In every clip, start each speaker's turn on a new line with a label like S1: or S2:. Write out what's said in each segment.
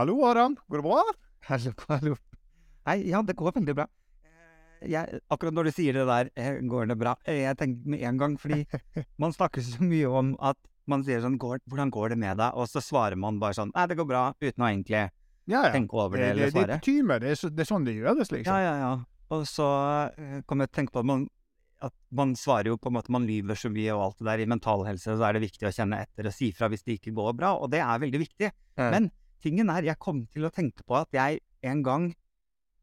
S1: Hallo Aram. Går det bra?
S2: Hallo, hallo. Nei, ja, det går veldig bra. Eh, Jeg, akkurat når du sier det der, eh, går det bra, eh, jeg tenkte med en gang, fordi man snakker så mye om at man sier sånn, går, hvordan går det med deg? Og så svarer man bare sånn, nei, det går bra, uten å egentlig
S1: Ja, ja.
S2: tenke over det
S1: det,
S2: eller
S1: svare. det er
S2: svare.
S1: kutyme. Det, er så- det er sånn det gjøres, liksom.
S2: Ja, ja, ja. Og så kom jeg til å tenke på at man, at man svarer jo på en måte, man lyver så mye og alt det der. I mental helse så er det viktig å kjenne etter og si fra hvis det ikke går bra, og det er veldig viktig.
S1: Ja.
S2: Men tingen er, jeg kom til å tenke på at jeg en gang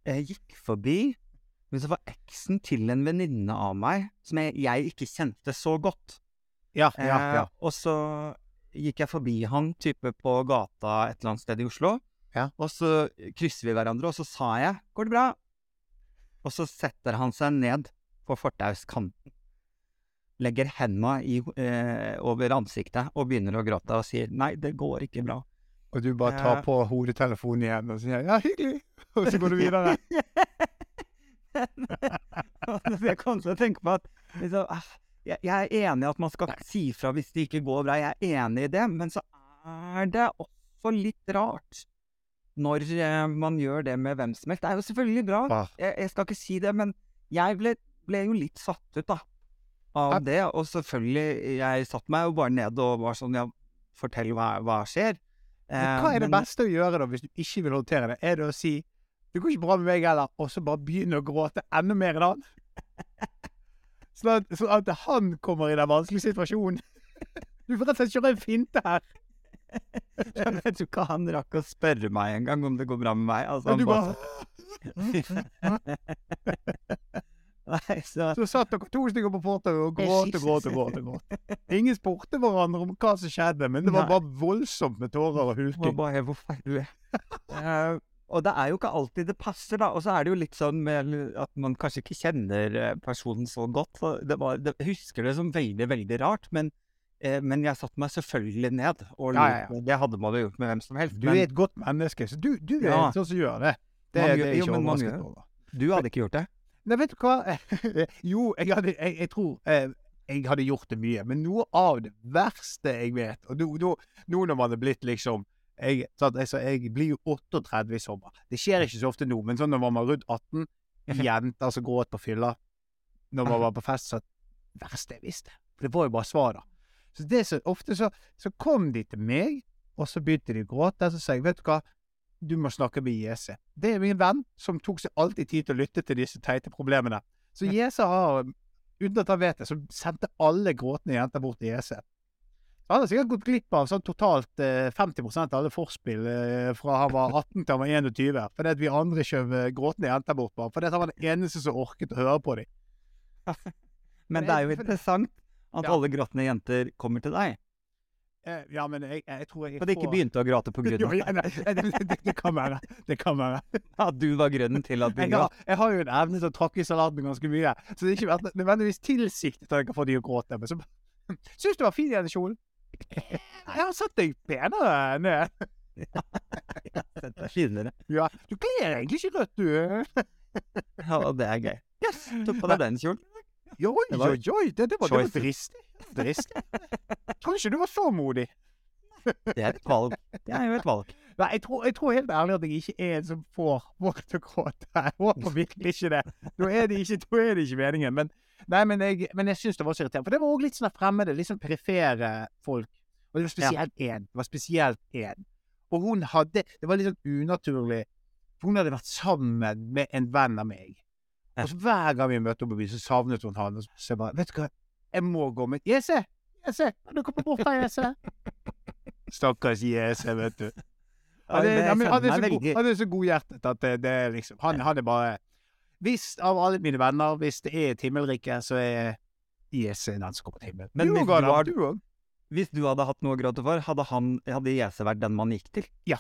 S2: eh, gikk forbi Men så var eksen til en venninne av meg som jeg, jeg ikke kjente så godt.
S1: Ja, ja, ja.
S2: Eh, og så gikk jeg forbi han type på gata et eller annet sted i Oslo.
S1: Ja.
S2: Og så krysser vi hverandre, og så sa jeg 'går det bra?' Og så setter han seg ned på fortauskanten, legger henda eh, over ansiktet og begynner å gråte og sier 'nei, det går ikke bra'.
S1: Og du bare tar på hodetelefonen igjen og sier 'ja, hyggelig', og så går du videre.
S2: jeg kom til å tenke på at liksom, ah, jeg, jeg er enig i at man skal si fra hvis det ikke går bra, jeg er enig i det, men så er det også litt rart når eh, man gjør det med hvem som helst. Det er jo selvfølgelig bra,
S1: Ah.
S2: jeg, jeg skal ikke si det, men jeg ble, ble jo litt satt ut da, av det, og selvfølgelig, jeg satt meg jo bare ned og var sånn, ja, fortell hva, hva skjer.
S1: Men
S2: Eh,
S1: hva er det beste å gjøre da, hvis du ikke vil håndtere det? Er det å si 'det går ikke bra med meg heller', og så bare begynne å gråte enda mer enn han? Sånn at, sånn at han kommer i den vanskelige situasjonen. Du får rett og slett kjøre en finte her.
S2: Jeg vet ikke ikke han rakk å spørre meg en gang om det går bra med meg. Altså, bare Nei, så
S1: Så satt dere to stykker på fortauet og gråt og gråt og gråt. og gråt. Ingen spurte hverandre om hva som skjedde, men det var
S2: Nei.
S1: bare voldsomt med tårer og
S2: Det var bare hvor feil du er. uh, og det er jo ikke alltid det passer, da. Og så er det jo litt sånn med at man kanskje ikke kjenner eh, personen så godt. Det var, det, jeg husker det som veldig, veldig rart, men, eh, men jeg satte meg selvfølgelig ned. Og
S1: Ja, ja, ja.
S2: Det hadde man jo gjort med hvem som helst.
S1: Du
S2: men
S1: er et godt menneske, så du, du er
S2: Ja.
S1: en sånn som gjør det. Det,
S2: Man
S1: det er
S2: jo,
S1: ikke overrasket over.
S2: du hadde ikke gjort det?
S1: Nei, vet du hva? jo, jeg, hadde, jeg, jeg tror eh, jeg hadde gjort det mye. Men noe av det verste jeg vet Og nå, nå, nå når man er blitt liksom jeg, sant, altså, jeg blir jo 38 i sommer. Det skjer ikke så ofte nå, men sånn når man var rundt 18, jenter som gråt på fylla når man var på fest, så det verste jeg visste. For det var jo bare svar, da. Så det så ofte så, så kom de til meg, og så begynte de å gråte. Og så sa jeg, vet du hva, du må snakke med JC. Det er min venn som tok seg alltid tid til å lytte til disse teite problemene. Så JC har, uten at han vet det, så sendte alle gråtende jenter bort til JC. Han har sikkert gått glipp av sånn totalt eh, 50 av alle forspill eh, fra han var 18 til han var 21. Fordi at vi andre skjøv eh, gråtende jenter bort på ham. Fordi at han var den eneste som orket å høre på dem.
S2: Men det er jo interessant at alle gråtende jenter kommer til deg.
S1: Eh, ja, men jeg, jeg tror jeg
S2: Men de ikke begynte å gråte på grunn
S1: Jo,
S2: av
S1: ja, det, det, det kan være. Det kan være.
S2: at du var grunnen til at
S1: du
S2: gråt.
S1: har, jeg har jo en evne til å tråkke i salaten ganske mye, så det har ikke vært nødvendigvis tilsiktet at jeg har fått de å gråte. Men så Syns du var fin i den kjolen? Jeg har sett deg penere ned.
S2: Dette er finere.
S1: Ja, du kler egentlig ikke rødt, du.
S2: Ja, det er gøy. Yes, tok på deg den kjolen.
S1: Jo, Oi,
S2: Det var-
S1: oi, oi, det, det var, det var dristig. Dristig. Tror ikke du var så modig.
S2: Det er et valg. Det er jo et valg.
S1: Nei, jeg tror, jeg tror helt ærlig at jeg ikke er en som får folk til å gråte. Jeg håper virkelig ikke det. Da er det ikke, da er det ikke meningen. Men, nei, men jeg, men jeg syns det var så irriterende. For det var òg litt sånn fremmede, litt sånn perifere folk. Og det var spesielt én. Det var spesielt én. Og hun hadde Det var litt sånn unaturlig. For hun hadde vært sammen med en venn av meg. Og så hver gang vi møtte henne på byen, så savnet hun han. Og så jeg bare Vet du hva, jeg må gå med! Jese! Kan du komme bort her, Jese? Stakkars Jese, vet du. Han er, han er, så, god, han er så godhjertet at det, det er liksom han, han er bare Hvis av alle mine venner, hvis det er et himmelrike, så er Jese den som kommer til himmelen.
S2: Men
S1: du
S2: hvis du hadde,
S1: Du.
S2: Hvis du hadde hatt noe å gråte for, hadde, han, hadde Jese vært den man gikk til?
S1: Ja.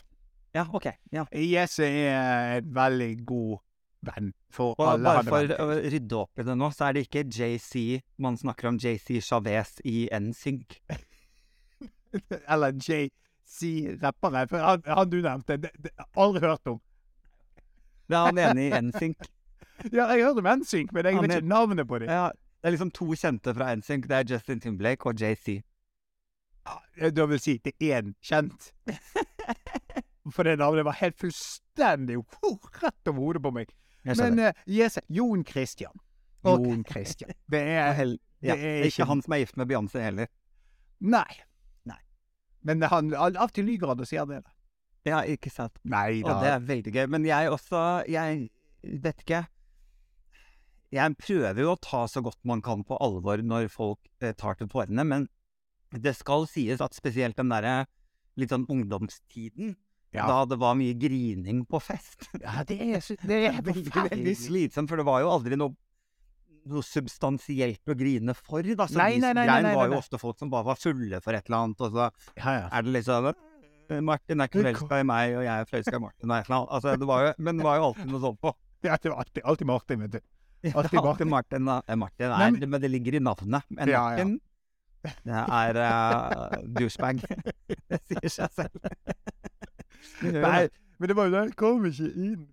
S2: Ja, ok. Ja.
S1: Jese er en veldig god venn for
S2: Og
S1: alle
S2: bare for å rydde opp i det nå, så er det ikke JC Man snakker om JC Chavez i NSYNC.
S1: Eller JC-rappere. For han, han du nevnte, det, det, aldri hørt om.
S2: Det er han ene i NSYNC.
S1: Ja, jeg hørte hørt om NSYNC, men jeg vet ikke navnet på dem.
S2: Ja, det er liksom to kjente fra NSYNC. Det er Justin Timberlake og JC.
S1: Da vil si det er én kjent. For det navnet var helt fullstendig rett over hodet på meg. Men uh, yes, Jon Christian.
S2: Okay.
S1: Jon Christian. Det er
S2: det ja,
S1: det er
S2: ikke han som er gift med Beyoncé heller.
S1: Nei.
S2: Nei.
S1: Men han, av og til lyver han og sier det. da.
S2: Ja, ikke sant.
S1: Nei
S2: Og det er veldig gøy. Men jeg også Jeg vet ikke. Jeg prøver jo å ta så godt man kan på alvor når folk eh, tar til tårene, men det skal sies at spesielt den derre litt sånn ungdomstiden,
S1: Ja.
S2: da det var mye grining på fest
S1: Ja, det er, det er
S2: veldig, veldig slitsomt, for det var jo aldri noe noe substansielt å grine for, da. Så
S1: Nei, nei, nei, nei, nei,
S2: var jo ofte folk som bare var fulle for et eller annet, og så
S1: Ja, ja.
S2: er det liksom «Eh, Martin er ikke forelska i meg, og jeg er forelska i Martin, og et eller annet. Altså, det var jo, men det var jo alltid noe sånt på.
S1: ja det var alltid, alltid Martin, vet du. Alltid
S2: Martin. Eh, Martin er,
S1: men-
S2: men det ligger i navnet. Men. Martin det er uh, douchebag. Det sier seg selv. Det
S1: Nei, men det var jo den kom ikke inn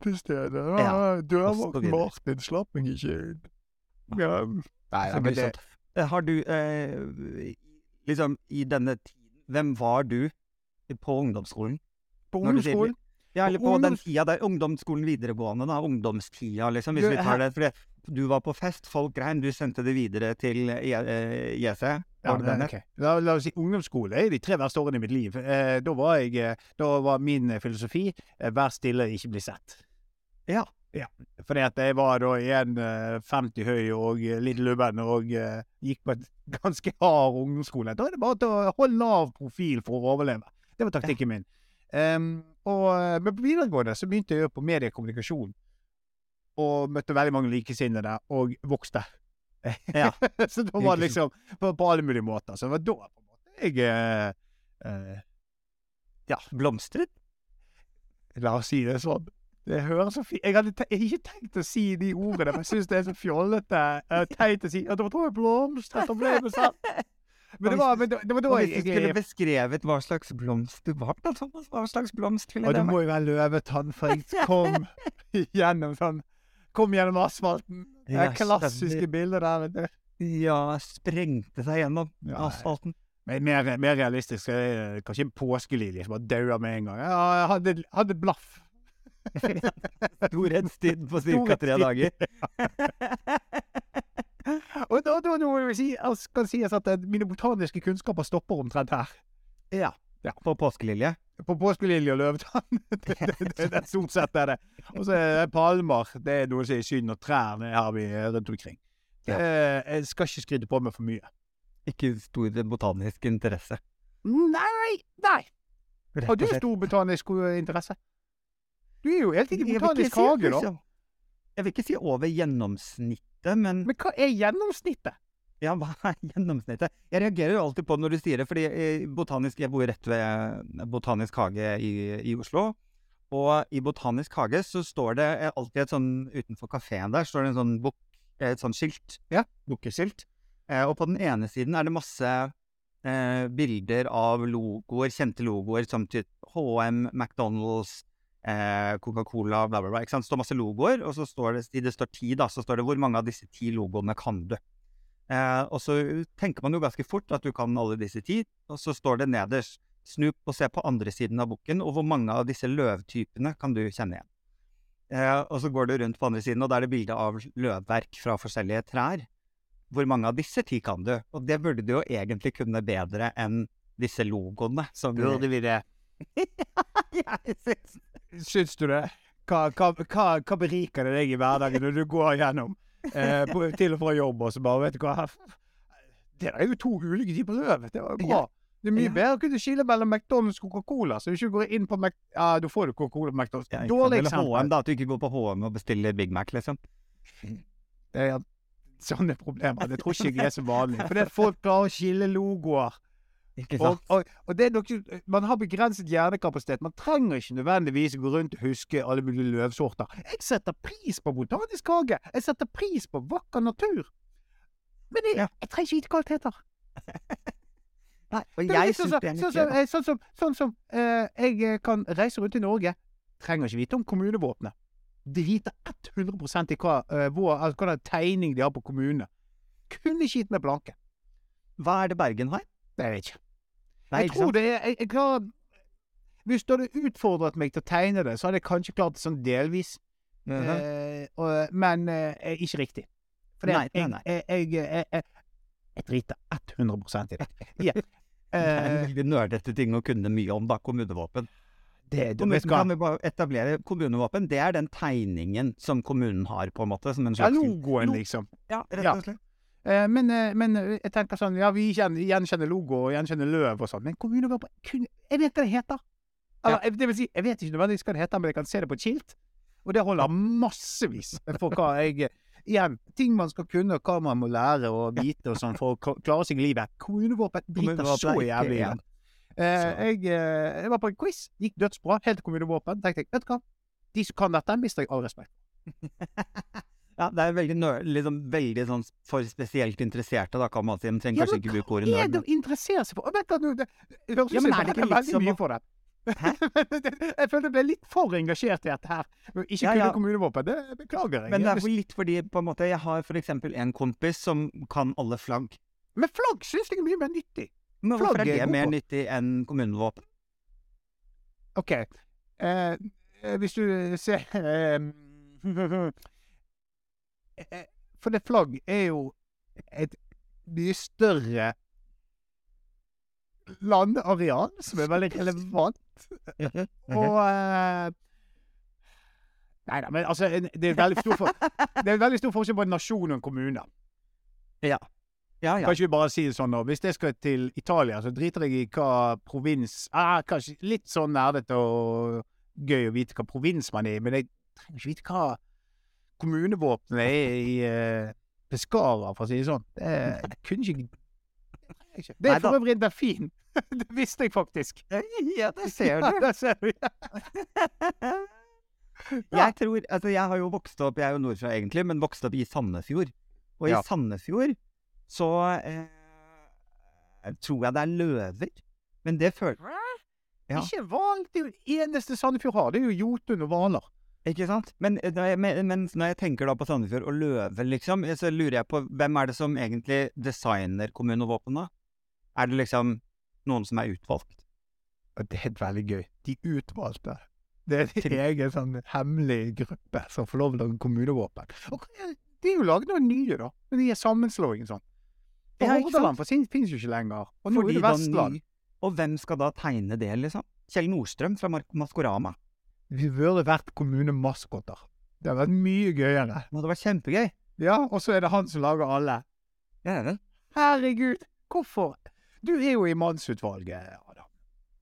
S1: på utestedet.
S2: Ja,
S1: Dørvakt. Martin slapp meg ikke inn. Ja. Nei,
S2: ja,
S1: men det.
S2: Eh, Har du eh, liksom i denne tiden Hvem var du på ungdomsskolen?
S1: på ungdomsskolen
S2: Ja, eller
S1: På
S2: på den tida der ungdomsskolen videregående, da. Ungdomstida, liksom. Hvis
S1: Du,
S2: vi tar det. Fordi du var på fest, folk grein, du sendte det videre til eh, JC.
S1: Ja, men,
S2: der?
S1: la, la oss si ungdomsskole er de tre verste årene i mitt liv. Eh, da var jeg eh, Da var min eh, filosofi eh, vær stille, ikke bli sett.
S2: Ja.
S1: Ja. Fordi at jeg var da 1,50 høy og eh, litt lubben og eh, gikk på et ganske hard ungdomsskole. Da er det bare til å holde lav profil for å overleve. Det var taktikken min. Um, og, eh, men på videregående så begynte jeg på mediekommunikasjon. Og møtte veldig mange likesinnede, og vokste.
S2: Ja.
S1: så da var det liksom på, på alle mulige måter. Så det var da på en måte jeg eh, eh, Ja,
S2: Blomstret?
S1: la oss si det sånn. Det høres så fint Jeg hadde ikke tenkt å si de ordene, men jeg syns det er så fjollete uh, teit å si at det var da jeg blomstret og ble besatt. Men det var, men det, det var da
S2: Og
S1: jeg,
S2: hvis du skulle beskrevet hva slags blomst du var, da, Thomas, hva slags blomst ville
S1: det
S2: det
S1: det må jo være løvetann, for jeg kom gjennom sånn Kom gjennom asfalten. Det
S2: er
S1: klassiske bilder der, vet du.
S2: Ja, sprengte seg gjennom
S1: Ja,
S2: asfalten.
S1: Mer, mer realistisk er kanskje en påskelilje som bare dauer med en gang. Ja, jeg hadde, hadde blaff.
S2: Storhetstid på ca. tre dager.
S1: Og da, da, da må jeg si, altså, kan sies at eh, mine botaniske kunnskaper stopper omtrent her.
S2: Ja.
S1: Ja.
S2: På påskelilje.
S1: På påskelilje og løvetann. det, det, det, er stort sett er det. Og så er det palmer. Det er noe som er i synd, og trærne har vi rundt omkring.
S2: Ja.
S1: Eh, jeg skal ikke skryte på meg for mye.
S2: Ikke stor botanisk interesse.
S1: Nei, nei. Har du stor botanisk eh, interesse? Du er jo helt
S2: ikke
S1: botanisk
S2: si-
S1: hage, da.
S2: liksom- Jeg vil ikke si over gjennomsnittet, men
S1: Men hva er gjennomsnittet?
S2: Ja, hva er gjennomsnittet? Jeg reagerer jo alltid på det når du sier det, fordi botanisk, jeg bor rett ved Botanisk hage i, i Oslo. Og i Botanisk hage så står det alltid et sånn Utenfor kafeen der står det en sånn bok, et sånt skilt.
S1: Ja.
S2: Bukkeskilt. Eh, og på den ene siden er det masse eh, bilder av logoer, kjente logoer som typ HM, McDonald's, eh, Coca-Cola, bla, bla, bla. Ikke sant? Det står masse logoer, og så står det, i det står ti, da, så står det hvor mange av disse ti logoene kan du? Eh, og så tenker man jo ganske fort at du kan alle disse ti, og så står det nederst snu og se på andre siden av boken, og hvor mange av disse løvtypene kan du kjenne igjen. Eh, og så går du rundt på andre siden, og da er det bilde av løvverk fra forskjellige trær. Hvor mange av disse ti kan du? Og det burde du jo egentlig kunne bedre enn disse logoene. Som
S1: Burde vi det?
S2: jeg syns
S1: du det? Hva, hva, hva beriker det deg i hverdagen når du går gjennom eh, på, til og fra jobb, og så bare Vet du hva Det er jo to ulike typer løv. Det var jo bra. Det er mye
S2: Ja.
S1: bedre å kunne skille mellom McDonald's og Coca-Cola. Så du ikke går inn på Mac... Ja, da får du Coca-Cola på McDonald's.
S2: Ja.
S1: Dårlig eksempel.
S2: HM, da. At du ikke går på HM og bestiller Big Mac, liksom.
S1: Det er sånne problemer. Det tror ikke jeg er så vanlig. For det er folk klarer å skille logoer. Og, og, og det er nok, man har begrenset hjernekapasitet. Man trenger ikke nødvendigvis gå rundt og huske alle mulige løvsorter. Jeg setter pris på botanisk hage. Jeg setter pris på vakker natur. Men jeg,
S2: Ja.
S1: jeg trenger ikke vite hva alt heter.
S2: Nei, og jeg
S1: sånn
S2: syns
S1: som-
S2: det er litt
S1: sånn som, eh, sånn som, sånn som eh, jeg eh, kan reise rundt i Norge. Trenger ikke vite om kommunevåpenet. Driter 100 i hva, eh, hvor, altså, hva tegning de har på kommunene. Kunne ikke gitt meg blanke.
S2: Hva er det Bergen har?
S1: Det vet jeg ikke.
S2: Nei,
S1: jeg tror det er jeg, jeg klarer, Hvis du hadde utfordret meg til å tegne det, så hadde jeg kanskje klart det sånn delvis.
S2: Mhm.
S1: eh, og, men eh, ikke riktig. For
S2: Nei, nei, nei.
S1: Jeg, jeg, jeg, jeg, jeg, driter 100 i det. Ja.
S2: En
S1: Eh,
S2: veldig nerdete ting å kunne mye om, da. Kommunevåpen.
S1: det, du
S2: Kommunen, kan vi bare etablere kommunevåpen? Det er den tegningen som kommunen har, på en måte. Som en
S1: Ja,
S2: slags
S1: logoen, liksom.
S2: Ja, rett og slett.
S1: Eh, men, eh, men eh, jeg tenker sånn Ja, vi gjenkjenner logo og gjenkjenner løv og sånn, men kommunevåpen kun- Jeg vet hva det heter. Eller, jeg- det vil si, jeg vet ikke nødvendigvis hva det heter, men jeg kan se det på et skilt. Og det holder massevis for hva jeg Igjen, ting man skal kunne, og hva man må lære og vite og sånn for å klare seg i livet. Kommunevåpen driter så jævlig igjen. Eh, jeg, eh, jeg var på en quiz, gikk dødsbra, helt til kommunevåpen. Tenkte jeg, vet du hva, de som kan dette, mister jeg all respekt.
S2: Ja, det er veldig, liksom, veldig sånn for spesielt interesserte, da, kan man si. Man trenger
S1: Ja,
S2: kanskje ikke bruke
S1: hva er det å interessere seg for? Vent da, det, høres ut som jeg veldig mye
S2: for
S1: for det. jeg følte jeg ble litt for engasjert i dette her. Ikke
S2: Ja,
S1: kunne
S2: ja.
S1: kommunevåpen, det beklager jeg.
S2: Men det er litt fordi, på en måte, jeg har eksempel en kompis som kan alle flagg.
S1: Men flagg syns jeg er mye mer nyttig.
S2: Men hvorfor er
S1: er
S2: det mer nyttig enn kommunevåpen?
S1: OK. Eh, eh, hvis du ser eh, eh, For det flagg er jo et mye større landareal, som er veldig relevant. Og eh, Nei da, men altså en- Det er veldig stor, for, det er veldig stor forskjell på en nasjon og en kommune.
S2: Ja. Ja, ja.
S1: Kan ikke vi bare si det sånn, nå? Hvis jeg skal til Italia, så driter jeg i hva provins ah, Kanskje litt sånn nerdete og gøy å vite hva provins man er i, men jeg trenger ikke vite hva kommunevåpenet er i uh, Pescara, for å si det sånn. Det jeg kunne ikke Det. Det er for øvrig en delfin. det visste jeg faktisk.
S2: Ja, det ser
S1: Ja,
S2: du.
S1: ser du.
S2: Jeg tror, altså jeg har jo vokst opp, jeg er jo nordfra egentlig, men vokst opp i Sandefjord. Og i Sandefjord så eh, tror jeg det er løver. Men det føler Ja.
S1: Ikke hval. Det er jo det eneste Sandefjord har. Det er jo jotun og hvaler.
S2: Ikke sant? Men, eh, men, men når jeg tenker da på Sandefjord og løve, liksom, så lurer jeg på hvem er det som egentlig designer kommunevåpnene? Er det liksom noen som er utvalgt?
S1: Det er veldig gøy. De utvalgte. Det er en egen sånn hemmelig gruppe som får lov til å lage kommunevåpen. Og de er jo laget noen nye, da. Men de er sammenslåing sånn. Og
S2: Ja?
S1: Hordaland for sin finnes jo ikke lenger. Og nå
S2: Fordi
S1: er det Vestland.
S2: Og hvem skal da tegne det, liksom? Kjell Nordstrøm fra Maskorama.
S1: Vi burde vært kommunemaskoter. Det hadde vært mye gøyere.
S2: Det hadde vært kjempegøy.
S1: Ja, og så er det han som lager alle.
S2: Ja, vel.
S1: Herregud, hvorfor? Du er jo i mannsutvalget, Adam.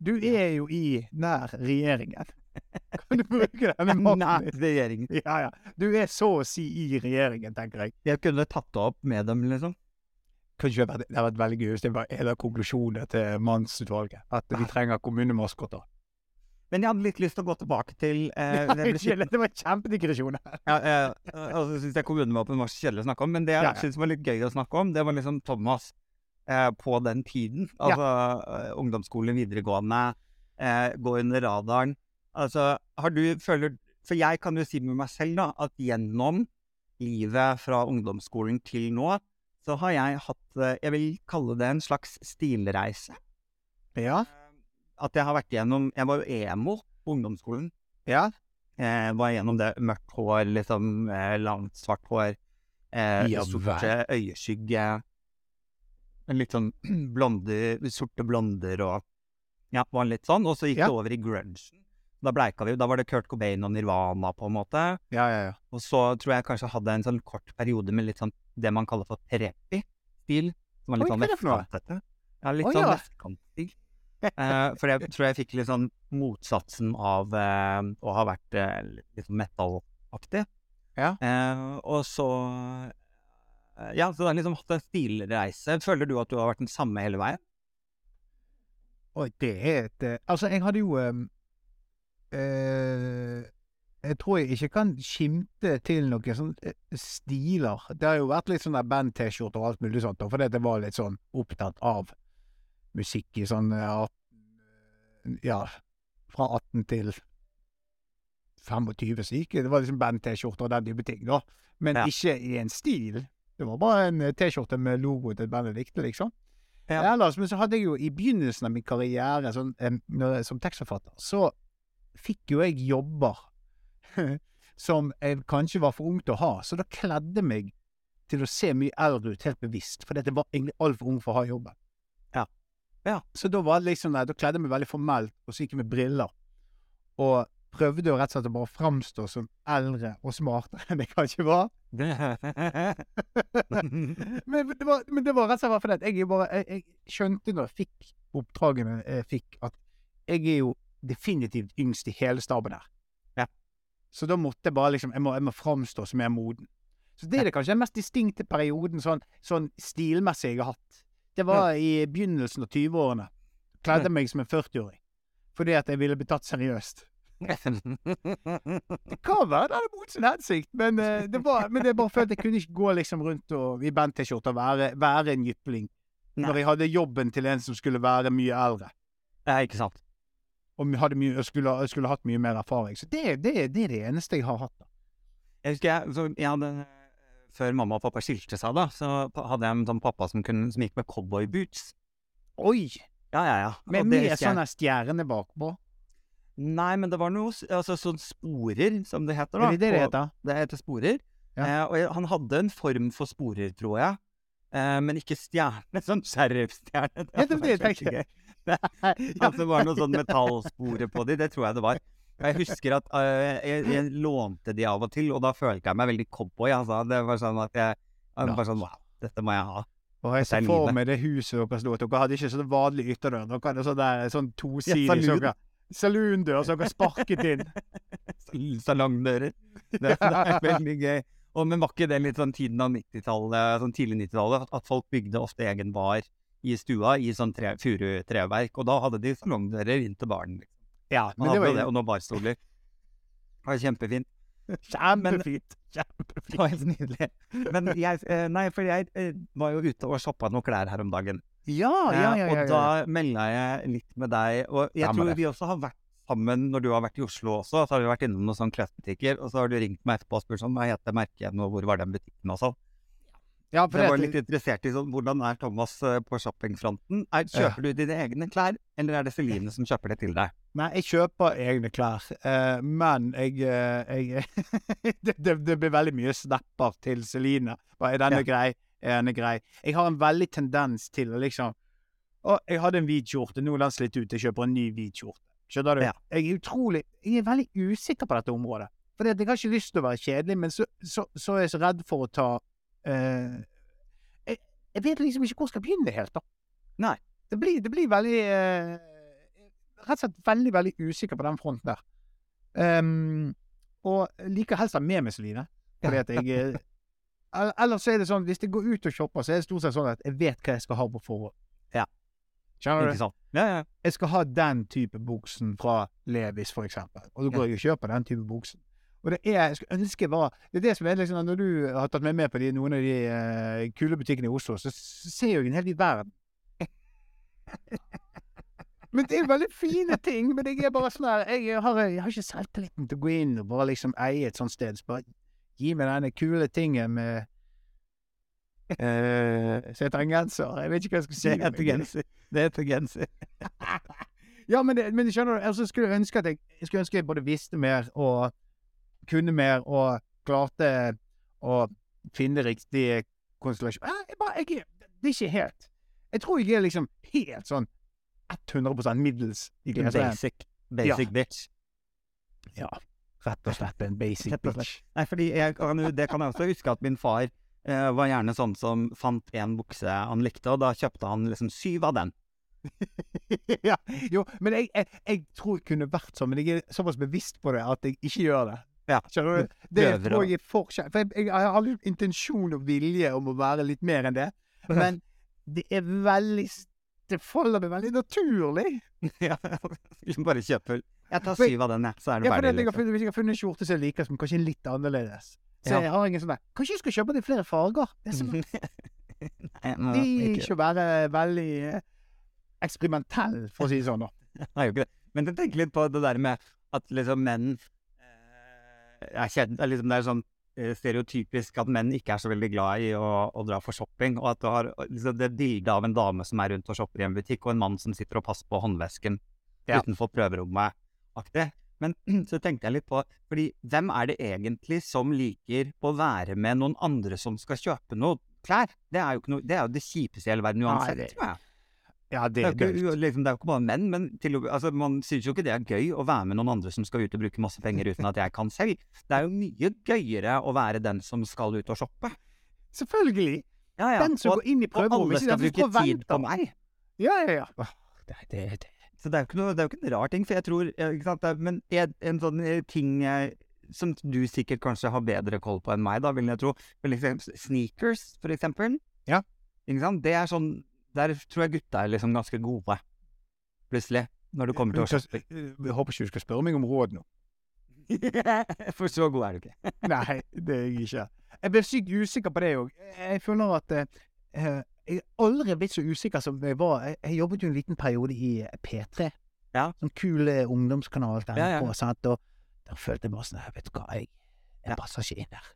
S1: Du er jo i nær regjeringen. Kan du bruke denne
S2: Nær
S1: makten din?
S2: regjeringen.
S1: Ja, ja. Du er så å si i regjeringen, tenker jeg.
S2: Jeg kunne tatt det opp med dem, liksom.
S1: kanskje det hadde vært- vært veldig gøy hvis det var en av konklusjonene til mannsutvalget. At vi trenger kommunemaskoter.
S2: Men jeg hadde litt lyst til å gå tilbake til eh, det ble
S1: det var kjempedigresjon her.
S2: Ja, eh, altså syns jeg kommunevåpen var så kjedelig å snakke om, men det jeg
S1: Ja, ja.
S2: syns var litt gøy å snakke om, det var liksom Thomas eh, på den tiden. Altså ja. ungdomsskole, videregående, eh, gå under radaren. Altså, har du føler For jeg kan jo si med meg selv, da, at gjennom livet fra ungdomsskolen til nå, så har jeg hatt eh, Jeg vil kalle det en slags stilreise.
S1: Ja.
S2: At jeg har vært igjennom Jeg var jo emo på ungdomsskolen.
S1: Ja.
S2: Eh, var igjennom det mørkt hår, liksom eh, langt, svart hår. Eh,
S1: Ja
S2: sorte øyeskygge. En litt sånn blonde, sorte blonder og Ja, var litt sånn. Og så gikk
S1: Ja.
S2: det over i grunge. Da bleika vi jo. Da var det Kurt Cobain og Nirvana, på en måte.
S1: Ja, ja, ja.
S2: Og så tror jeg kanskje jeg hadde en sånn kort periode med litt sånn det man kaller for preppy-stil. Som var litt
S1: Oi,
S2: sånn vestkantete. Ja, litt
S1: Å,
S2: sånn
S1: ja.
S2: vestkantstil. Eh, for jeg tror jeg fikk litt sånn motsatsen av uh, å ha vært uh, litt metal-aktig.
S1: Ja.
S2: Og så Ja, så det har liksom hatt en stilreise. Føler du at du har vært den samme hele veien?
S1: Oi, det er et Altså, jeg hadde jo Jeg tror jeg ikke kan skimte til noen sånne stiler. Det har jo vært litt sånn band-T-skjorte og alt mulig sånt, fordi det var litt sånn opptatt av musikk i sånn eh, 18, Ja, fra 18 til 25 så gikk det. Var liksom band-T-skjorter og den type ting, da. Men
S2: Ja.
S1: ikke i en stil. Det var bare en eh, T-skjorte med logo til bandet likte, liksom.
S2: Ja.
S1: Ellers, men så hadde jeg jo i begynnelsen av min karriere sånn, jeg, som tekstforfatter, så fikk jo jeg jobber som jeg kanskje var for ung til å ha, så da kledde meg til å se mye eldre ut, helt bevisst, fordi jeg var egentlig altfor ung for å ha jobben.
S2: Ja.
S1: Så da var det liksom, da kledde jeg meg veldig formelt, og så gikk jeg med briller, og prøvde jo rett og slett å bare framstå som eldre og smartere enn jeg kanskje var. men, det var, men det var rett og slett fordi at jeg, bare, jeg, jeg skjønte når jeg fikk oppdragene jeg fikk, at jeg er jo definitivt yngst i hele staben her.
S2: Ja.
S1: Så da måtte jeg bare liksom Jeg må, jeg må framstå som mer moden. Så det er det kanskje den mest distinkte perioden sånn, sånn stilmessig jeg har hatt. Det var i begynnelsen av 20-årene. Kledde meg som en 40-åring. Fordi at jeg ville bli tatt seriøst. Det kan være det hadde mot sin hensikt, men, eh, det var, men det bare følte jeg kunne ikke gå liksom rundt og, i band-T-skjorte og være, være en jypling.
S2: Nei.
S1: Når jeg hadde jobben til en som skulle være mye eldre.
S2: ja, ikke sant.
S1: Og mye, skulle, skulle hatt mye mer erfaring. Så det, det, det er det eneste jeg har hatt. da.
S2: Jeg husker jeg, så jeg hadde Før mamma og pappa skilte seg, da, så hadde jeg en sånn pappa som, kunne, som gikk med cowboyboots.
S1: Oi!
S2: Ja, ja, ja.
S1: Med,
S2: det jeg-
S1: sånne stjerner bakpå.
S2: Nei, men det var noe altså, sånn sporer, som det heter. da.
S1: Det det det heter?
S2: Det heter sporer.
S1: Ja.
S2: Eh, og jeg, han hadde en form for sporer, tror jeg. Eh, men ikke stjerne. Sånn sheriffstjerne. Det
S1: Ja, det det det,
S2: det, gøy. At det var noen sånn metallsporer på de, det tror jeg det var. Jeg husker at uh, jeg, jeg lånte de av og til, og da følte jeg meg veldig cowboy. Altså. Det var sånn at jeg, jeg var sånn Wow, dette må jeg ha.
S1: Og jeg så for meg det huset deres lå. Dere hadde ikke sånn vanlig ytterdør. Dere hadde sånn, der, sånn
S2: Ja,
S1: tosidig sånn, saloondør som dere sparket inn.
S2: Salongdører. Det, det er veldig gøy. Og, men var ikke det litt sånn tiden av 90-tallet, sånn tidlig 90-tallet, at- at folk bygde ofte egen bar i stua i sånn tre, furutreverk, og da hadde de salongdører inn til baren.
S1: Ja,
S2: Man
S1: men det
S2: hadde
S1: var
S2: det, og noen barstoler. Det var kjempefint.
S1: kjempefint.
S2: Det var helt nydelig. Men jeg, eh, nei, for jeg eh, var jo ute og shoppa noen klær her om dagen.
S1: Ja, ja, ja. ja,
S2: Eh, Og
S1: ja.
S2: da melda jeg litt med deg. Og jeg
S1: Stemmer
S2: tror
S1: det.
S2: vi også har vært sammen når du har vært i Oslo også. Så har vi vært innom noen sånne klesbutikker, og så har du ringt meg etterpå og spurt sånn hva heter merket igjen, og hvor var den butikken og sånn.
S1: Ja, for
S2: Jeg var litt interessert i sånn, hvordan er Thomas eh, på shoppingfronten. Er, kjøper du dine egne klær, eller er det Celine som kjøper det til deg?
S1: Nei, jeg kjøper egne klær, eh, men jeg, eh, jeg det, det, det blir veldig mye snapper til Celine. Bare, er denne
S2: Ja.
S1: grei? Er denne grei? Jeg har en veldig tendens til å liksom Å, jeg hadde en hvit skjorte, nå er den slitt ut, jeg kjøper en ny hvit skjorte. Skjønner du?
S2: Ja.
S1: Jeg er utrolig Jeg er veldig usikker på dette området. For jeg har ikke lyst til å være kjedelig, men så, så, så er jeg så redd for å ta eh, jeg, jeg vet liksom ikke hvor jeg skal begynne helt, da.
S2: Nei.
S1: Det blir, det blir veldig eh, Rett og slett veldig, veldig usikker på den fronten der. Um, og liker helst å ha med meg Celine, fordi at jeg eh, Eller så er det sånn, hvis jeg går ut og shopper, så er det stort sett sånn at jeg vet hva jeg skal ha på forhånd.
S2: Ja.
S1: Skjønner du?
S2: Ja, ja.
S1: Jeg skal ha den type buksen fra Levis, for eksempel. Og da går jeg og kjøper den type buksen. Og det er, jeg skulle ønske var Det er det som er liksom Når du har tatt meg med på de, noen av de uh, kule butikkene i Oslo, så ser jeg en hel ny verden. Men det er veldig fine ting. Men jeg er bare sånn her jeg har, jeg har ikke selvtilliten til å gå inn og bare liksom eie et sånt sted. Så bare gi meg denne kule tingen med uh, Så jeg tar en genser. Jeg vet ikke hva jeg skal si.
S2: Det heter genser. Det heter genser.
S1: Ja, men, det, men skjønner du, altså skulle jeg ønske at jeg, jeg skulle ønske jeg både visste mer og kunne mer og klarte å finne riktig konstellasjon. Eh, Jeg bare, jeg, det er ikke helt Jeg tror jeg er liksom helt sånn 100% middels i.
S2: Basic. Basic
S1: Ja.
S2: bitch.
S1: Ja, rett og slett en basic bitch.
S2: Nei, fordi jeg det kan jeg også huske at min far eh, var gjerne sånn som fant en bukse han likte, og da kjøpte han liksom syv av den.
S1: ja, jo, men jeg, jeg, jeg tror jeg kunne vært sånn, men jeg er såpass bevisst på det at jeg ikke gjør det.
S2: Ja.
S1: Skjønner du? Det tror jeg er forskjell. For jeg, jeg, jeg har litt intensjon og vilje om å være litt mer enn det, men det er veldig Det faller meg veldig naturlig.
S2: ja, bare full. Jeg tar syv av den, jeg, så er det
S1: Ja,
S2: ferdig. Liksom.
S1: Hvis jeg har funnet en skjorte som jeg liker, som kanskje er litt annerledes, så jeg har ingen sånn der Kanskje jeg skal kjøpe den i flere farger? Det er som
S2: Nei, nå,
S1: de
S2: ikke-
S1: ikke å være veldig eh, eksperimentell, for å si det sånn.
S2: Nei, jo ikke det. Men jeg tenker litt på det der med at liksom menn eh, er kjent, er liksom Det er sånn eh, stereotypisk at menn ikke er så veldig glad i å, å dra for shopping, og at du har liksom det bildet av en dame som er rundt og shopper i en butikk, og en mann som sitter og passer på håndvesken
S1: Ja.
S2: utenfor prøverommet aktig. Men så tenkte jeg litt på Fordi hvem er det egentlig som liker å være med noen andre som skal kjøpe noe klær? Det er jo ikke noe Det er jo det kjipeste i hele verden uansett, tror jeg.
S1: Ja,
S2: Det er, jo ikke, liksom, det ikke bare menn, men til, altså, man syns jo ikke det er gøy å være med noen andre som skal ut og bruke masse penger uten at jeg kan selv. Det er jo mye gøyere å være den som skal ut og shoppe.
S1: Selvfølgelig.
S2: Ja, ja.
S1: Den som
S2: og,
S1: går inn i prøverommet, ikke
S2: skal
S1: den som
S2: tid på meg.
S1: Ja, ja, ja. Det, det, det.
S2: Så det er jo ikke, noe, det er jo ikke en rar ting, for jeg tror eh, ikke sant, det Men en, en sånn eh, ting eh, som du sikkert kanskje har bedre koll på enn meg, da, vil jeg tro. Sneakers, for eksempel.
S1: Ja.
S2: Ikke sant? Det er sånn Der tror jeg gutta er liksom ganske gode, plutselig. Når det kommer til å.
S1: Jeg håper ikke du skal spørre meg om råd nå.
S2: For så god er du ikke.
S1: Nei, det er jeg ikke. Jeg ble sykt usikker på det òg. Jeg føler at eh, eh, Jeg har aldri blitt så usikker som jeg var. Jeg, jeg jobbet jo en liten periode i P3.
S2: Ja.
S1: Sånn kul eh, ungdomskanal der
S2: Ja, ja.
S1: på, sant? Og da følte jeg bare sånn Vet du hva, jeg, jeg passer ikke inn der.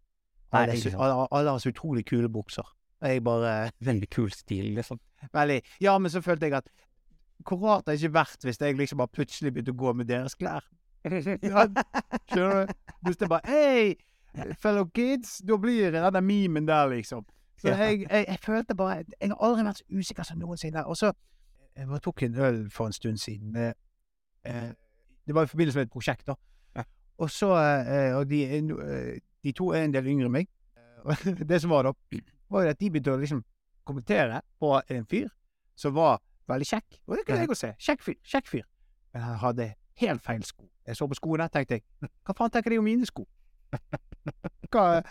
S1: Alle, alle, alle har så utrolig kule bukser. Og jeg bare
S2: Veldig kul stil, liksom.
S1: Veldig Ja, men så følte jeg at hvor rart det ikke vært hvis jeg liksom bare plutselig begynte å gå med deres klær. Ja, skjønner du? Hvis det bare Hei, fellow kids! Da blir det den memen der, liksom. Så jeg, jeg, jeg følte bare Jeg har aldri vært så usikker som noensinne. Og så Jeg tok en øl for en stund siden. Eh, eh, det var i forbindelse med et prosjekt, da. Og så eh, Og de, eh, de to er en del yngre enn meg. Det som var da, var jo at de begynte å liksom kommentere på en fyr som var veldig kjekk. Og det kunne jeg òg se. Kjekk fyr. Kjekk fyr. Men han hadde helt feil sko. Jeg så på skoene, tenkte jeg Hva faen tenker de om mine sko? Hva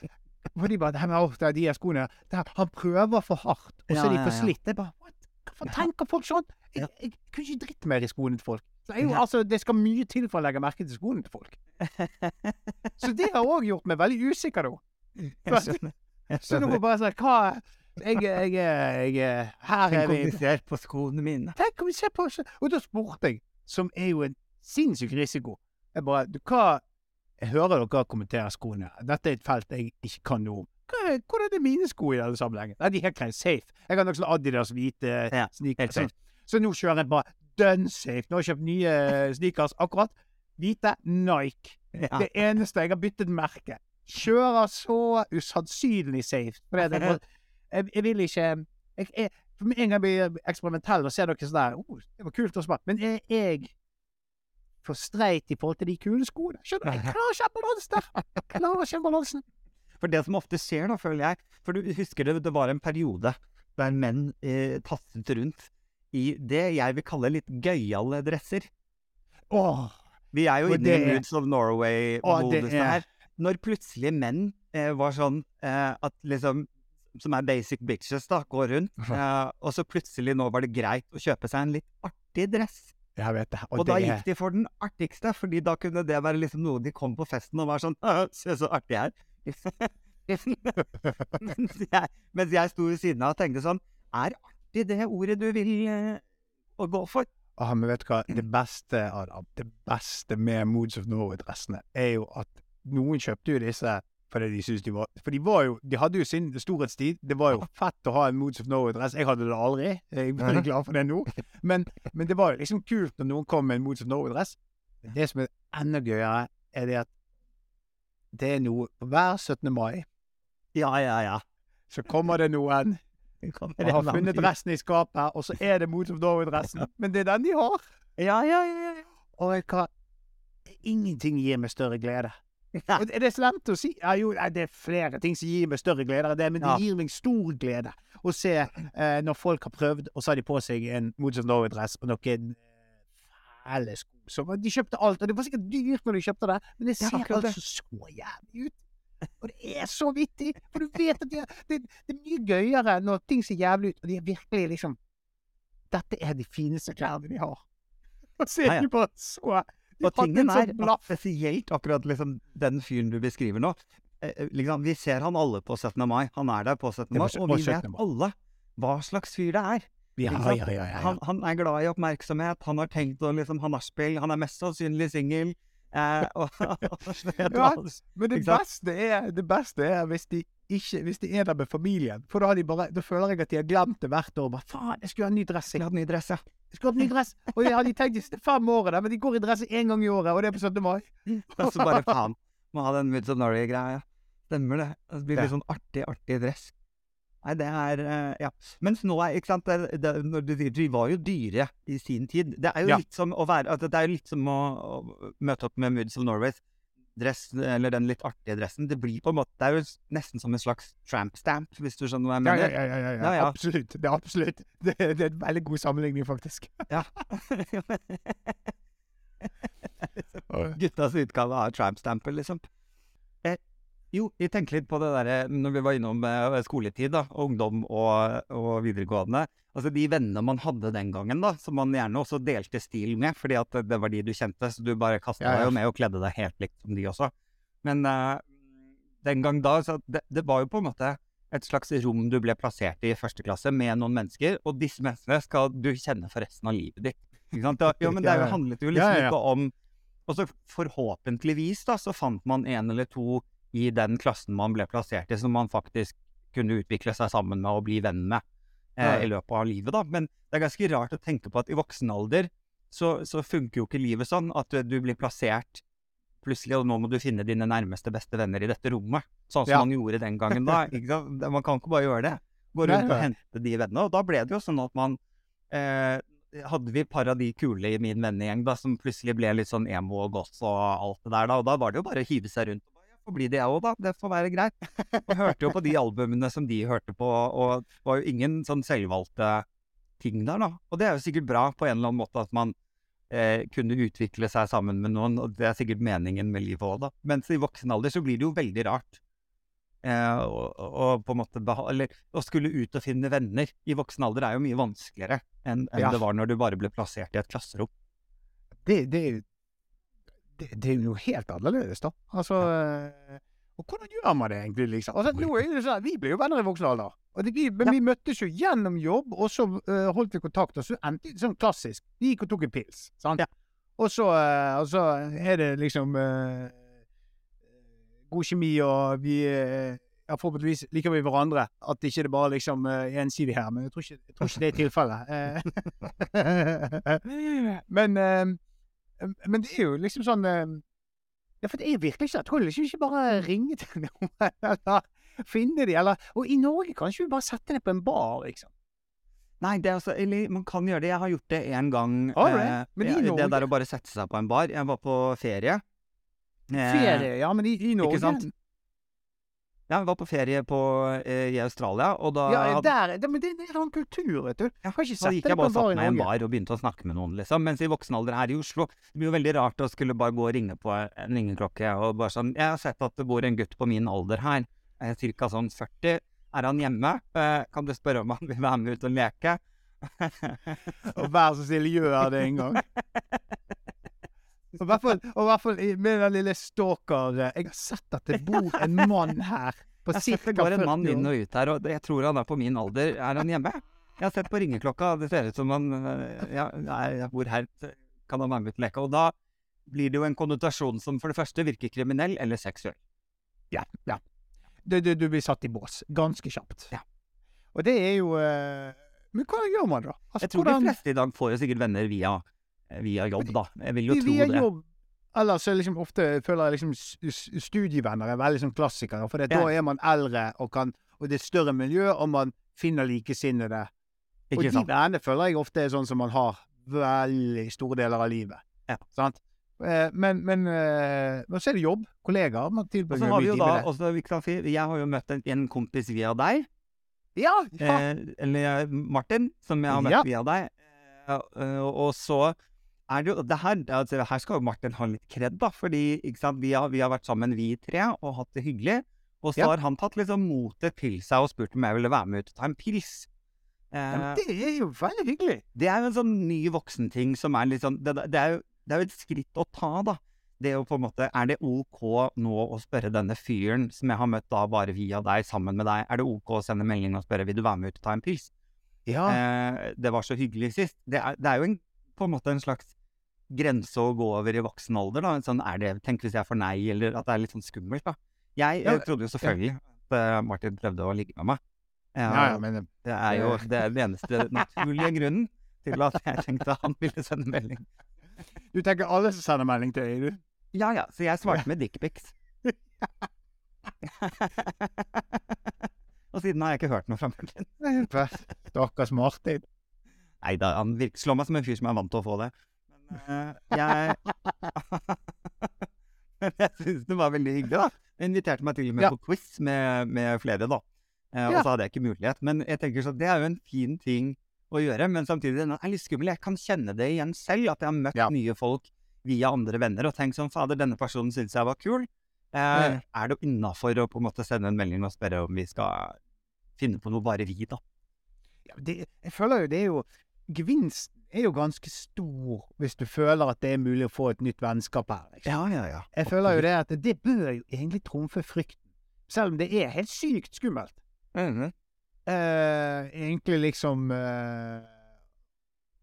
S1: For de bare «Nei, men, er de her skoene det her, Han prøver for hardt, og så er de for slitt. Jeg bare What? Hva faen tenker folk sånn? Jeg,
S2: Ja.
S1: jeg, kunne ikke dritt mer i skoene til folk. Jeg, jo, altså, det skal mye til for å legge merke til skoene til folk. Så det har òg gjort meg veldig usikker nå. Så nå bare sånn Hva jeg, jeg, jeg, jeg, Her er vi
S2: invitert på skoene mine.
S1: Tenk om vi ser på Og da spurte jeg, som er jo en sinnssyk risiko Jeg bare du, Hva Jeg hører dere kommentere skoene. Dette er et felt jeg ikke kan noe om. Hvor er- er mine sko i denne sammenhengen? Nei, de er helt greit. Safe. Jeg har nok sånn Adidas hvite
S2: Ja,
S1: sneakers. Sånn. Så nå kjører jeg bare dønn safe. Nå har jeg kjøpt nye sneakers akkurat. Hvite Nike.
S2: Ja.
S1: Det eneste. Jeg har byttet merke. Kjører så usannsynlig safe. Det, jeg, jeg, vil ikke jeg, jeg, For med en gang blir jeg eksperimentell og ser dere sånn der oh, Det var kult og smart. Men er jeg for streit i forhold til de kule skoene? Skjønner? Jeg klarer ikke balansen der. Jeg klarer ikke balansen.
S2: For det som ofte skjer, da, føler jeg For du husker det, det var en periode der menn eh, tasset rundt i det jeg vil kalle litt gøyale dresser.
S1: Åh,
S2: Vi er jo inne i Moods of
S1: Å, det
S2: Norway-modusen
S1: er-
S2: her. Når plutselig menn eh, var sånn eh, at liksom Som er basic bitches, da. Går rundt. Eh, og så plutselig nå var det greit å kjøpe seg en litt artig dress.
S1: Jeg vet det.
S2: Og, da gikk de for den artigste, fordi da kunne det være liksom noe de kom på festen og var sånn Se så artig jeg er. mens, jeg, mens jeg sto ved siden av og tenkte sånn Er artig det ordet du vil eh, å gå for?
S1: Ah, men vet du hva? Det beste, Adam, det beste med Moods of Norway-dressene er jo at noen kjøpte jo disse fordi de syntes de var For de var jo De hadde jo sin storhetstid. Det var jo fett å ha en Moods of Norway-dress. Jeg hadde det aldri. Jeg er veldig glad for det nå. Men, men det var jo liksom kult når noen kom med en Moods of Norway-dress. Det som er enda gøyere, er det at det er noe hver 17. mai
S2: Ja, ja, ja.
S1: så kommer det noen og har funnet dressen i skapet, og så er det Moods of Norway-dressen. Men det er den de har.
S2: Ja, ja, ja. ja.
S1: Og hva? Ingenting gir meg større glede. Er det slemt å si? Ja, jo, det er flere ting som gir meg større glede enn det, men det
S2: Ja.
S1: gir meg stor glede å se eh, når folk har prøvd, og så har de på seg en Moods of Norway-dress og noen eh, fæle sko. De kjøpte alt, og det var sikkert dyrt når de kjøpte det, men det ser
S2: akkurat det.
S1: altså så jævlig ut. Og det er så vittig, for du vet at de er, det, det er mye gøyere når ting ser jævlig ut, og de er virkelig liksom Dette er de fineste klærne de har. Og så er de bare så
S2: Og tingen
S1: en
S2: er, spesielt akkurat liksom den fyren du beskriver nå eh, eh, liksom, Vi ser han alle på 17. mai. Han er der på 17. Mai, og vi vet alle hva slags fyr det er.
S1: Ja, ja, ja.
S2: Han, han er glad i oppmerksomhet, han har tenkt å liksom ha nachspiel, han er mest sannsynlig singel. Eh,
S1: Men det beste, er, det beste er hvis de ikke Hvis de er der med familien. For da, har de bare, da føler jeg at de har glemt det hvert år. Bare, Faen, jeg skulle ha en ny dress. Jeg,
S2: hadde ny dress, ja.
S1: jeg skulle ha en ny dress. Og jeg hadde tenkt de siste fem årene, men de går i dress én gang i året, og det er på 17. mai.
S2: Og så bare faen, må ha den Moods of Norway-greia. Stemmer det. Det blir
S1: Ja.
S2: litt sånn artig, artig dress. Nei, det er eh, Ja. Mens nå er Ikke sant, det, det, når du sier De var jo dyre i sin tid. Det er jo
S1: Ja.
S2: litt som å være altså, Det er jo litt som å, å møte opp med Moods of Norways dress, eller den litt artige dressen. Det blir på en måte Det er jo nesten som en slags tramp stamp, hvis du skjønner hva jeg mener.
S1: ja, ja, ja, ja,
S2: Ja, ja.
S1: Absolutt. Det er absolutt. Det, det er en veldig god sammenligning, faktisk.
S2: Ja. Guttas utgave av tramp-stamper, liksom. Jo, jeg tenker litt på det derre når vi var innom eh, skoletid, da, ungdom og, og videregående. Altså de vennene man hadde den gangen, da, som man gjerne også delte stil med, fordi at det var de du kjente, så du bare kasta
S1: Ja, ja.
S2: deg jo med og kledde deg helt likt som de også. Men uh, den gang da, så det, det var jo på en måte et slags rom du ble plassert i i første klasse med noen mennesker, og disse menneskene skal du kjenne for resten av livet ditt. Ikke sant? Det, jo, men det er handlet jo liksom
S1: ja.
S2: ikke om Og så forhåpentligvis da, så fant man en eller to i den klassen man ble plassert i, som man faktisk kunne utvikle seg sammen med og bli venn med eh, i løpet av livet, da. Men det er ganske rart å tenke på at i voksen alder så, så funker jo ikke livet sånn at du, du blir plassert plutselig, og nå må du finne dine nærmeste beste venner i dette rommet. Sånn som
S1: Ja.
S2: man gjorde den gangen da. Man kan ikke bare gjøre det. Gå rundt og hente de vennene. Og da ble det jo sånn at man eh, Hadde vi et par av de kule i min vennegjeng da, som plutselig ble litt sånn emo og goth og alt det der, da. Og da var det jo bare å hive seg rundt. Får bli det, jeg òg, da. Det får være greit. Og hørte jo på de albumene som de hørte på, og det var jo ingen sånn selvvalgte ting der, da. Og det er jo sikkert bra på en eller annen måte at man eh, kunne utvikle seg sammen med noen, og det er sikkert meningen med livet òg, da. Mens i voksen alder så blir det jo veldig rart. Eh, og, og på en måte eller å skulle ut og finne venner i voksen alder er jo mye vanskeligere enn enn
S1: Ja.
S2: det var når du bare ble plassert i et klasserom.
S1: Det, det, det, det er jo noe helt annerledes, da. Altså ja. Og hvordan gjør man det egentlig, liksom? Altså, nå er det sånn, Vi ble jo venner i voksen alder. Og det, vi, men vi møttes jo gjennom jobb, og så uh, holdt vi kontakt. Og så endte det sånn klassisk. Vi gikk og tok en pils. sant?
S2: Ja.
S1: Og, så, uh, og så er det liksom uh, god kjemi, og vi eh, ja, Forhåpentligvis liker vi hverandre. At ikke det bare liksom uh, ensidig her. Men jeg tror ikke, jeg tror ikke det er tilfellet. Eh, men eh, men det er jo liksom sånn eh, Ja, for det er virkelig ikke tror liksom ikke bare ringe til noen eller finne de, eller Og i Norge kan ikke vi bare sette det på en bar, liksom.
S2: Nei, det er altså, eller man kan gjøre det. Jeg har gjort det én gang.
S1: Alright, men i Norge-
S2: Det der å bare sette seg på en bar. Jeg var på ferie. Eh,
S1: Ferie, ja, men i, i Norge
S2: Ikke? Ja, vi var på ferie på, eh, i Australia, og da
S1: Ja, der, det, men det, det er en kultur, vet du. Jeg har ikke
S2: sett
S1: sett
S2: gikk
S1: det
S2: jeg bare og satte meg i en bar og begynte å snakke med noen, liksom. Mens i voksen alder her i Oslo Det blir jo veldig rart å skulle bare gå og ringe på en ringeklokke og bare sånn 'Jeg har sett at det bor en gutt på min alder her, eh, cirka sånn 40. Er han hjemme? Eh, kan du spørre om han vil være med ut og leke?'
S1: Og vær så snill, gjør det en gang. Og i hvert fall, og hvert fall med den lille stalker eh, Jeg har sett at det bor en mann her på
S2: Jeg har sett går en mann inn og ut her, og jeg tror han er på min alder. Er han hjemme? Jeg har sett på ringeklokka, det ser ut som han eh, Ja, jeg bor her. Kan han være med ut og leke? Og da blir det jo en konnotasjon som for det første virker kriminell eller seksuell.
S1: Ja. ja. Du, du, du blir satt i bås ganske kjapt.
S2: Ja.
S1: Og det er jo eh, Men hva gjør man, da? Altså,
S2: Jeg tror
S1: hvordan-
S2: de fleste i dag får jo sikkert venner via, via jobb, da. Jeg vil jo
S1: Vi-
S2: tro
S1: via
S2: det.
S1: jobb. Ellers så er liksom ofte føler jeg liksom studievenner er veldig sånn klassikere. For det,
S2: Ja.
S1: da er man eldre, og, kan, og det er større miljø, og man finner likesinnede. Og de vennene føler jeg ofte er sånn som man har veldig store deler av livet.
S2: Ja.
S1: Sant? Eh, Men, men, eh, men så er det jobb. Kollegaer. Man tilbringer
S2: så har vi
S1: mye tid med det.
S2: også, vi kan Jeg har jo møtt en, en kompis via deg.
S1: Ja! ja.
S2: Eh, eller eh, Martin, som jeg har møtt via deg. Eh, eh, og så er jo det her, altså, her skal jo Martin ha litt kred, da. Fordi sant, vi, har, vi har vært sammen, vi tre, og hatt det hyggelig. Og så
S1: Ja.
S2: har han tatt liksom motet til seg og spurt om jeg ville være med ut og ta en pils. Eh,
S1: Ja, det er jo veldig hyggelig.
S2: det er jo en sånn ny voksenting som er sånn det, det, er jo, det er jo et skritt å ta, da. Det er jo på en måte Er det OK nå å spørre denne fyren som jeg har møtt da bare via deg, sammen med deg, er det OK å sende melding og spørre vil du være med ut og ta en pils?
S1: Ja.
S2: Eh, det var så hyggelig sist. Det er, det er jo en, på en måte en slags grense å gå over i voksen alder, da. Sånn, er det, tenk hvis jeg får nei, eller at det er litt sånn skummelt, da. Jeg
S1: Ja,
S2: eh, trodde jo selvfølgelig at eh, Martin prøvde å ligge med meg.
S1: Ja, ja, men
S2: det er jo det, er den eneste naturlige grunnen til at jeg tenkte han ville sende melding.
S1: du tenker alle som sender melding til deg, du?
S2: Ja ja, så jeg svarte med dickpics. Og siden har jeg ikke hørt noe fra Martin.
S1: Stakkars Martin.
S2: Nei da, han virker, slår meg som en fyr som er vant til å få det. Men uh, jeg jeg syns det var veldig hyggelig, da. Jeg inviterte meg til og med
S1: Ja.
S2: på quiz med, med flere, da. Eh, Og så hadde jeg ikke mulighet. Men jeg tenker så det er jo en fin ting å gjøre. Men samtidig den er litt skummel. Jeg kan kjenne det igjen selv, at jeg har møtt
S1: Ja.
S2: nye folk via andre venner og tenkt sånn Fader, denne personen syns jeg var kul. Uh,
S1: Ja.
S2: Er det innafor å på en måte sende en melding og spørre om vi skal finne på noe bare vi, da?
S1: Ja, det, jeg føler jo det er jo Gevinsten er jo ganske stor hvis du føler at det er mulig å få et nytt vennskap her. Liksom.
S2: Ja, ja, ja.
S1: Jeg føler jo det at det bør jo egentlig trumfe frykten. Selv om det er helt sykt skummelt.
S2: Mhm.
S1: Eh, egentlig liksom eh,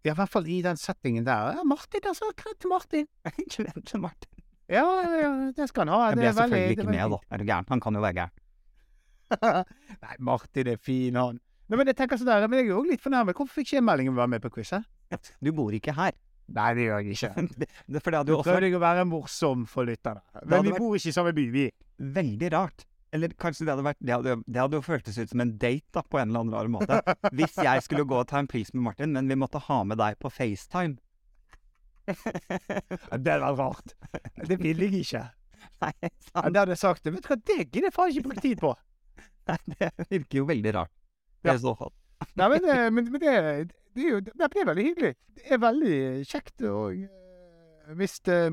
S1: Ja, i hvert fall i den settingen der. Ja, Martin, altså. Kred til Martin.
S2: Glem til Martin.
S1: Ja, ja, det skal han ha.
S2: Jeg
S1: Det
S2: ble
S1: veldig-
S2: selvfølgelig ikke med, da. Er du gæren? Han kan jo være gæren.
S1: Nei, Martin er fin, han. Nei, men jeg tenker sånn der, men jeg er jo litt fornærmet. Hvorfor fikk ikke jeg melding om å være med på quizet?
S2: Du bor ikke her.
S1: Nei, det gjør jeg ikke.
S2: Det, det, for det hadde
S1: Du
S2: jo også
S1: prøvde jeg å være morsom for lytterne. Men vi
S2: vært-
S1: bor ikke i samme by, vi.
S2: veldig rart. Eller kanskje det hadde vært Det hadde, det hadde jo føltes ut som en date, da, på en eller annen rar måte. Hvis jeg skulle gå og ta en pris med Martin, men vi måtte ha med deg på FaceTime.
S1: Det vært rart. Det vil jeg ikke.
S2: Nei, sant?
S1: det hadde jeg sagt. Vet du hva, det gidder jeg faen ikke bruke tid på.
S2: Nei, det virker jo veldig rart.
S1: Ja.
S2: I så fall.
S1: Nei, men, eh, men, men det, det, er jo, det er veldig hyggelig. Det er veldig kjekt og eh, hvis, eh,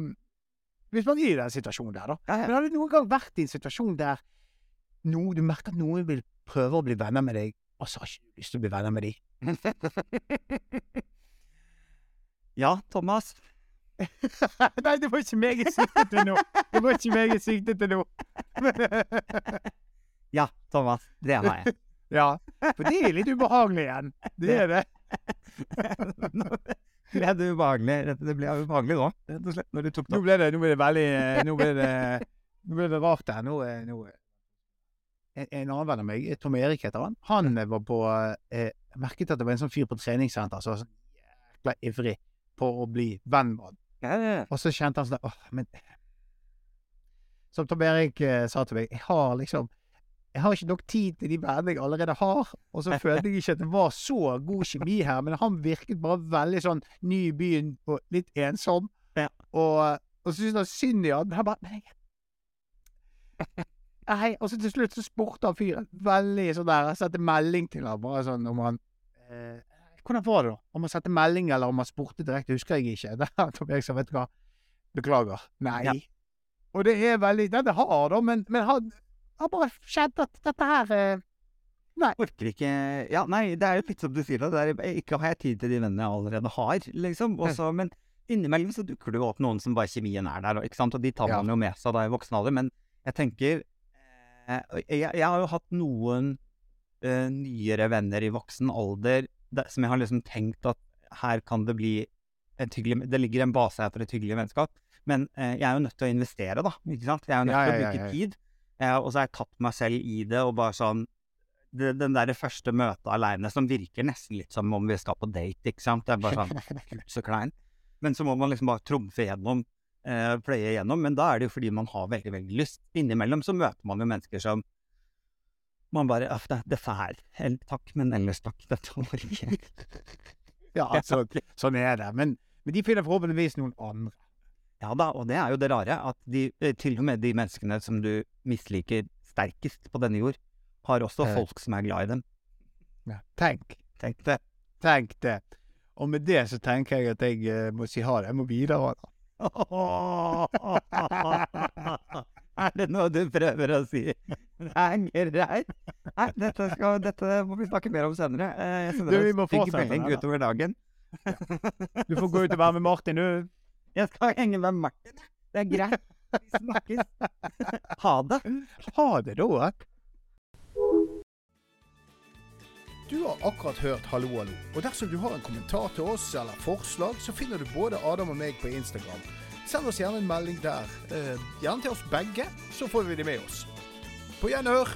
S1: hvis man er i den situasjonen der, da.
S2: Ja, ja.
S1: Men har du noen gang vært i en situasjon der no, du merker at noen vil prøve å bli venner med deg, og så har ikke du lyst til å bli venner med dem?
S2: Ja, Thomas.
S1: Nei, det var ikke meg jeg siktet til nå. Det var ikke meg jeg siktet til nå.
S2: Ja, Thomas. Det har jeg.
S1: Ja, for det er litt ubehagelig igjen. Det er det.
S2: Det ble det ubehagelig. Det ble ubehagelig nå, rett og slett, når du tok det
S1: Nå ble det, nå ble det veldig eh, Nå ble det, nå ble det rart her. Nå, nå en, en annen venn av meg, Tom Erik heter han, han var på eh, merket at det var en sånn fyr på treningssenter som var sånn jækla ivrig på å bli venn med han. Og så kjente han sånn åh, men Som Tom Erik eh, sa til meg, jeg har liksom jeg har ikke nok tid til de vennene jeg allerede har. Og så følte jeg ikke at det var så god kjemi her, men han virket bare veldig sånn ny i byen og litt ensom.
S2: Ja.
S1: Og, og så syntes han synd i han. Han bare Nei, og så til slutt så spurte han fyren veldig sånn der Jeg sendte melding til ham, bare sånn om han eh, Hvordan var det, da? Om han sendte melding, eller om han spurte direkte, husker jeg ikke. Det er jeg sa, vet du hva, beklager. Nei.
S2: Ja.
S1: Og det er veldig Den er hard, da, men, men han har bare skjedd at dette her eh, Nei.
S2: Orker ikke Ja, nei, det er jo litt som du sier da. det er, ikke har jeg tid til de vennene jeg allerede har, liksom. Også, men innimellom så dukker det jo opp noen som bare kjemien er der, ikke sant. Og de tar
S1: Ja.
S2: man jo med seg da i voksen alder. Men jeg tenker eh, jeg, jeg har jo hatt noen eh, nyere venner i voksen alder det, som jeg har liksom tenkt at her kan det bli et hyggelig Det ligger en base her for et hyggelig vennskap. Men eh, jeg er jo nødt til å investere, da. ikke sant? Jeg er jo nødt
S1: Ja,
S2: til å
S1: ja, ja,
S2: bruke
S1: ja.
S2: tid. Og så har jeg tatt meg selv i det, og bare sånn det, Den der første møtet aleine som virker nesten litt som om vi skal på date, ikke sant. Det er bare sånn Gud, så klein. Men så må man liksom bare trumfe gjennom, eh, pløye gjennom. Men da er det jo fordi man har veldig, veldig lyst. Innimellom så møter man jo mennesker som man bare Uff, det, dette her Takk, men ellers takk. Dette orker ikke.
S1: Ja, altså, sånn er det. Men, men de finner forhåpentligvis noen andre.
S2: Ja da, og det er jo det rare, at de, eh, til og med de menneskene som du misliker sterkest på denne jord, har også
S1: Eh.
S2: folk som er glad i dem.
S1: Ja. Tenk.
S2: Tenk det.
S1: Tenk det. Og med det så tenker jeg at jeg uh, må si ha det. Jeg må videre. da.
S2: Er det noe du prøver å si? Nei, greit. Nei, dette, skal, dette må vi snakke mer om senere. Eh, Jeg sender
S1: Du,
S2: en stygg melding utover dagen.
S1: Du får gå ut og være med Martin, du.
S2: Jeg skal henge med Martin. Det er greit. Vi snakkes. Ha det.
S1: Ha det, da. Du har akkurat hørt Hallo, hallo. Og dersom du har en kommentar til oss eller forslag, så finner du både Adam og meg på Instagram. Send oss gjerne en melding der. Eh, gjerne til oss begge, så får vi det med oss. På gjenhør.